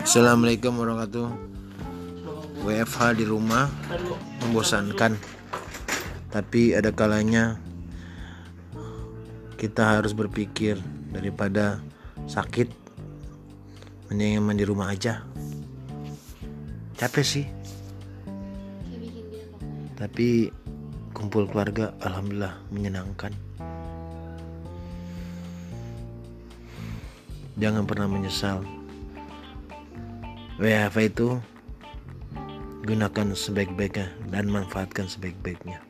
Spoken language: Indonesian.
Assalamualaikum warahmatullahi wabarakatuh WFH di rumah membosankan. Tapi ada kalanya Kita harus berpikir Daripada sakit Mendingan di rumah aja. Capek sih. Tapi kumpul keluarga Alhamdulillah menyenangkan. Jangan pernah menyesal Wfh itu gunakan sebaik-baiknya dan manfaatkan sebaik-baiknya.